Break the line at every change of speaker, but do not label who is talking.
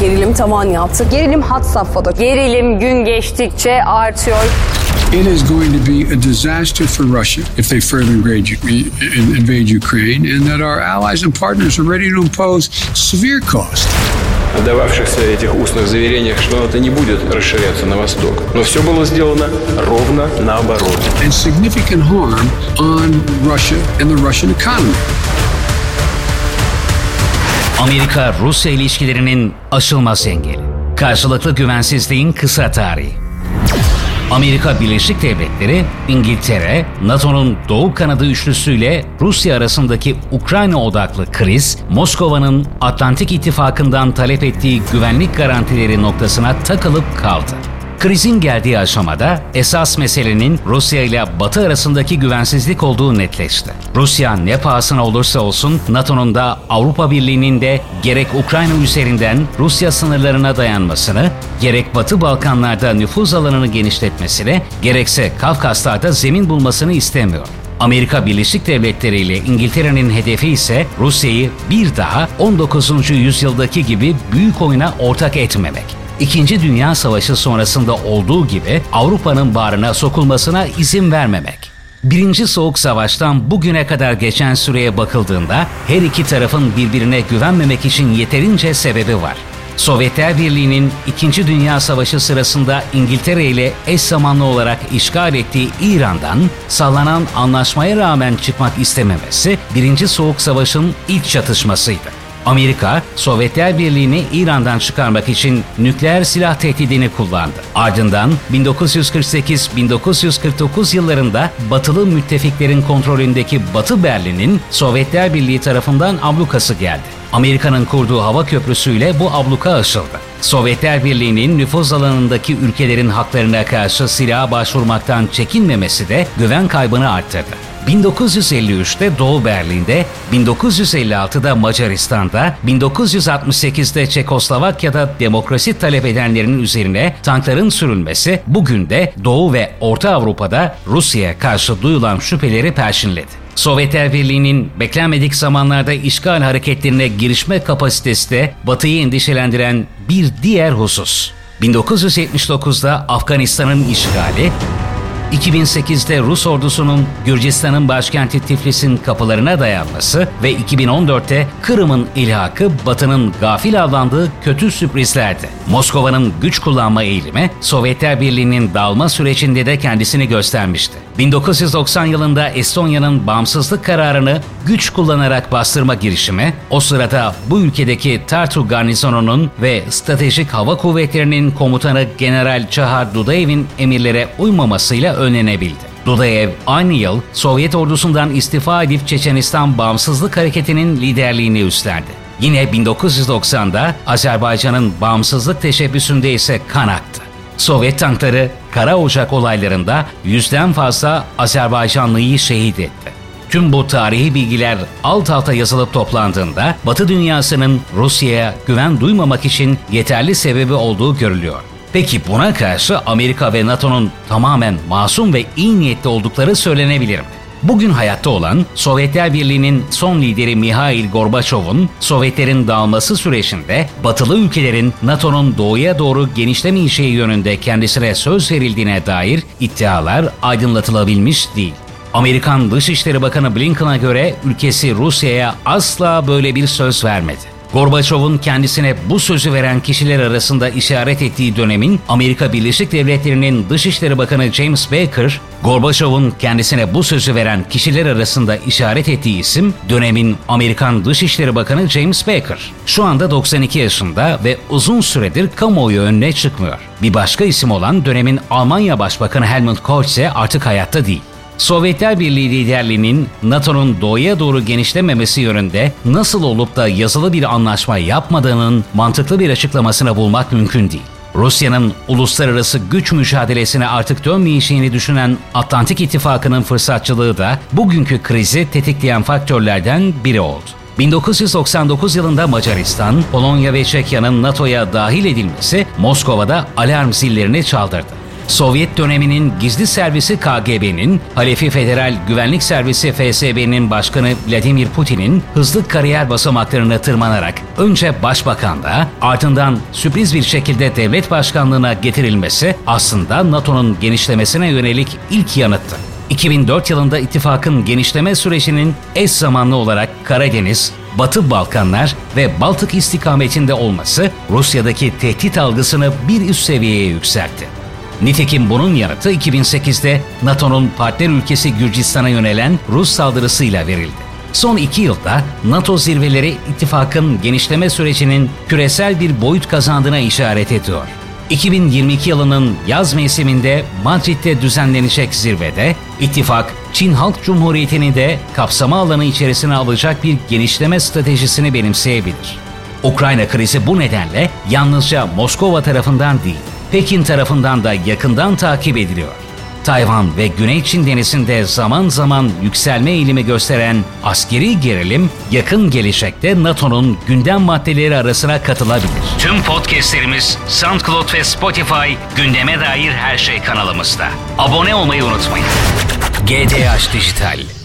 Gerilim tavan yaptı. Gerilim hat safhada.
Gerilim gün geçtikçe artıyor.
It is going to be a disaster for Russia if they further invade, invade Ukraine, and that our allies and partners are ready to impose severe costs.
дававшихся этих устных заверениях, что это не будет расширяться на восток. Но все было сделано ровно наоборот.
And significant harm on Russia and the Russian economy.
Amerika-Rusya ilişkilerinin aşılmaz engeli. Karşılıklı güvensizliğin kısa tarihi. Amerika Birleşik Devletleri, İngiltere, NATO'nun Doğu Kanadı üçlüsüyle Rusya arasındaki Ukrayna odaklı kriz, Moskova'nın Atlantik İttifakı'ndan talep ettiği güvenlik garantileri noktasına takılıp kaldı. Krizin geldiği aşamada esas meselenin Rusya ile Batı arasındaki güvensizlik olduğu netleşti. Rusya ne pahasına olursa olsun NATO'nun da Avrupa Birliği'nin de gerek Ukrayna üzerinden Rusya sınırlarına dayanmasını, gerek Batı Balkanlarda nüfuz alanını genişletmesini, gerekse Kafkaslar'da zemin bulmasını istemiyor. Amerika Birleşik Devletleri ile İngiltere'nin hedefi ise Rusya'yı bir daha 19. yüzyıldaki gibi büyük oyuna ortak etmemek. İkinci Dünya Savaşı sonrasında olduğu gibi Avrupa'nın bağrına sokulmasına izin vermemek. Birinci Soğuk Savaş'tan bugüne kadar geçen süreye bakıldığında her iki tarafın birbirine güvenmemek için yeterince sebebi var. Sovyetler Birliği'nin İkinci Dünya Savaşı sırasında İngiltere ile eş zamanlı olarak işgal ettiği İran'dan sallanan anlaşmaya rağmen çıkmak istememesi Birinci Soğuk Savaş'ın ilk çatışmasıydı. Amerika, Sovyetler Birliği'ni İran'dan çıkarmak için nükleer silah tehdidini kullandı. Ardından 1948-1949 yıllarında batılı müttefiklerin kontrolündeki Batı Berlin'in Sovyetler Birliği tarafından ablukası geldi. Amerika'nın kurduğu hava köprüsüyle bu abluka aşıldı. Sovyetler Birliği'nin nüfuz alanındaki ülkelerin haklarına karşı silaha başvurmaktan çekinmemesi de güven kaybını arttırdı. 1953'te Doğu Berlin'de, 1956'da Macaristan'da, 1968'de Çekoslovakya'da demokrasi talep edenlerin üzerine tankların sürülmesi bugün de Doğu ve Orta Avrupa'da Rusya'ya karşı duyulan şüpheleri perşinledi. Sovyetler Birliği'nin beklenmedik zamanlarda işgal hareketlerine girişme kapasitesi de Batı'yı endişelendiren bir diğer husus. 1979'da Afganistan'ın işgali, 2008'de Rus ordusunun Gürcistan'ın başkenti Tiflis'in kapılarına dayanması ve 2014'te Kırım'ın ilhakı Batı'nın gafil avlandığı kötü sürprizlerdi. Moskova'nın güç kullanma eğilimi Sovyetler Birliği'nin dağılma sürecinde de kendisini göstermişti. 1990 yılında Estonya'nın bağımsızlık kararını güç kullanarak bastırma girişimi, o sırada bu ülkedeki Tartu garnizonunun ve stratejik hava kuvvetlerinin komutanı General Çahar Dudayev'in emirlere uymamasıyla önlenebildi. Dudayev aynı yıl Sovyet ordusundan istifa edip Çeçenistan Bağımsızlık Hareketi'nin liderliğini üstlendi. Yine 1990'da Azerbaycan'ın bağımsızlık teşebbüsünde ise kan aktı. Sovyet tankları Kara Ocak olaylarında yüzden fazla Azerbaycanlıyı şehit etti. Tüm bu tarihi bilgiler alt alta yazılıp toplandığında Batı dünyasının Rusya'ya güven duymamak için yeterli sebebi olduğu görülüyor. Peki buna karşı Amerika ve NATO'nun tamamen masum ve iyi niyetli oldukları söylenebilir mi? Bugün hayatta olan Sovyetler Birliği'nin son lideri Mihail Gorbaçov'un Sovyetlerin dağılması sürecinde batılı ülkelerin NATO'nun doğuya doğru genişlemeyeceği yönünde kendisine söz verildiğine dair iddialar aydınlatılabilmiş değil. Amerikan Dışişleri Bakanı Blinken'a göre ülkesi Rusya'ya asla böyle bir söz vermedi. Gorbaçov'un kendisine bu sözü veren kişiler arasında işaret ettiği dönemin Amerika Birleşik Devletleri'nin Dışişleri Bakanı James Baker, Gorbaçov'un kendisine bu sözü veren kişiler arasında işaret ettiği isim dönemin Amerikan Dışişleri Bakanı James Baker. Şu anda 92 yaşında ve uzun süredir kamuoyu önüne çıkmıyor. Bir başka isim olan dönemin Almanya Başbakanı Helmut Kohl ise artık hayatta değil. Sovyetler Birliği liderliğinin NATO'nun doğuya doğru genişlememesi yönünde nasıl olup da yazılı bir anlaşma yapmadığının mantıklı bir açıklamasını bulmak mümkün değil. Rusya'nın uluslararası güç mücadelesine artık dönmeyeceğini düşünen Atlantik İttifakı'nın fırsatçılığı da bugünkü krizi tetikleyen faktörlerden biri oldu. 1999 yılında Macaristan, Polonya ve Çekya'nın NATO'ya dahil edilmesi Moskova'da alarm zillerini çaldırdı. Sovyet döneminin gizli servisi KGB'nin, Halefi Federal Güvenlik Servisi FSB'nin başkanı Vladimir Putin'in hızlı kariyer basamaklarını tırmanarak önce başbakanlığa ardından sürpriz bir şekilde devlet başkanlığına getirilmesi aslında NATO'nun genişlemesine yönelik ilk yanıttı. 2004 yılında ittifakın genişleme sürecinin eş zamanlı olarak Karadeniz, Batı Balkanlar ve Baltık istikametinde olması Rusya'daki tehdit algısını bir üst seviyeye yükseltti. Nitekim bunun yanıtı 2008'de NATO'nun partner ülkesi Gürcistan'a yönelen Rus saldırısıyla verildi. Son iki yılda NATO zirveleri ittifakın genişleme sürecinin küresel bir boyut kazandığına işaret ediyor. 2022 yılının yaz mevsiminde Madrid'de düzenlenecek zirvede ittifak Çin Halk Cumhuriyeti'ni de kapsama alanı içerisine alacak bir genişleme stratejisini benimseyebilir. Ukrayna krizi bu nedenle yalnızca Moskova tarafından değil, Pekin tarafından da yakından takip ediliyor. Tayvan ve Güney Çin denizinde zaman zaman yükselme eğilimi gösteren askeri gerilim yakın gelecekte NATO'nun gündem maddeleri arasına katılabilir. Tüm podcastlerimiz SoundCloud ve Spotify gündeme dair her şey kanalımızda. Abone olmayı unutmayın. GDH Dijital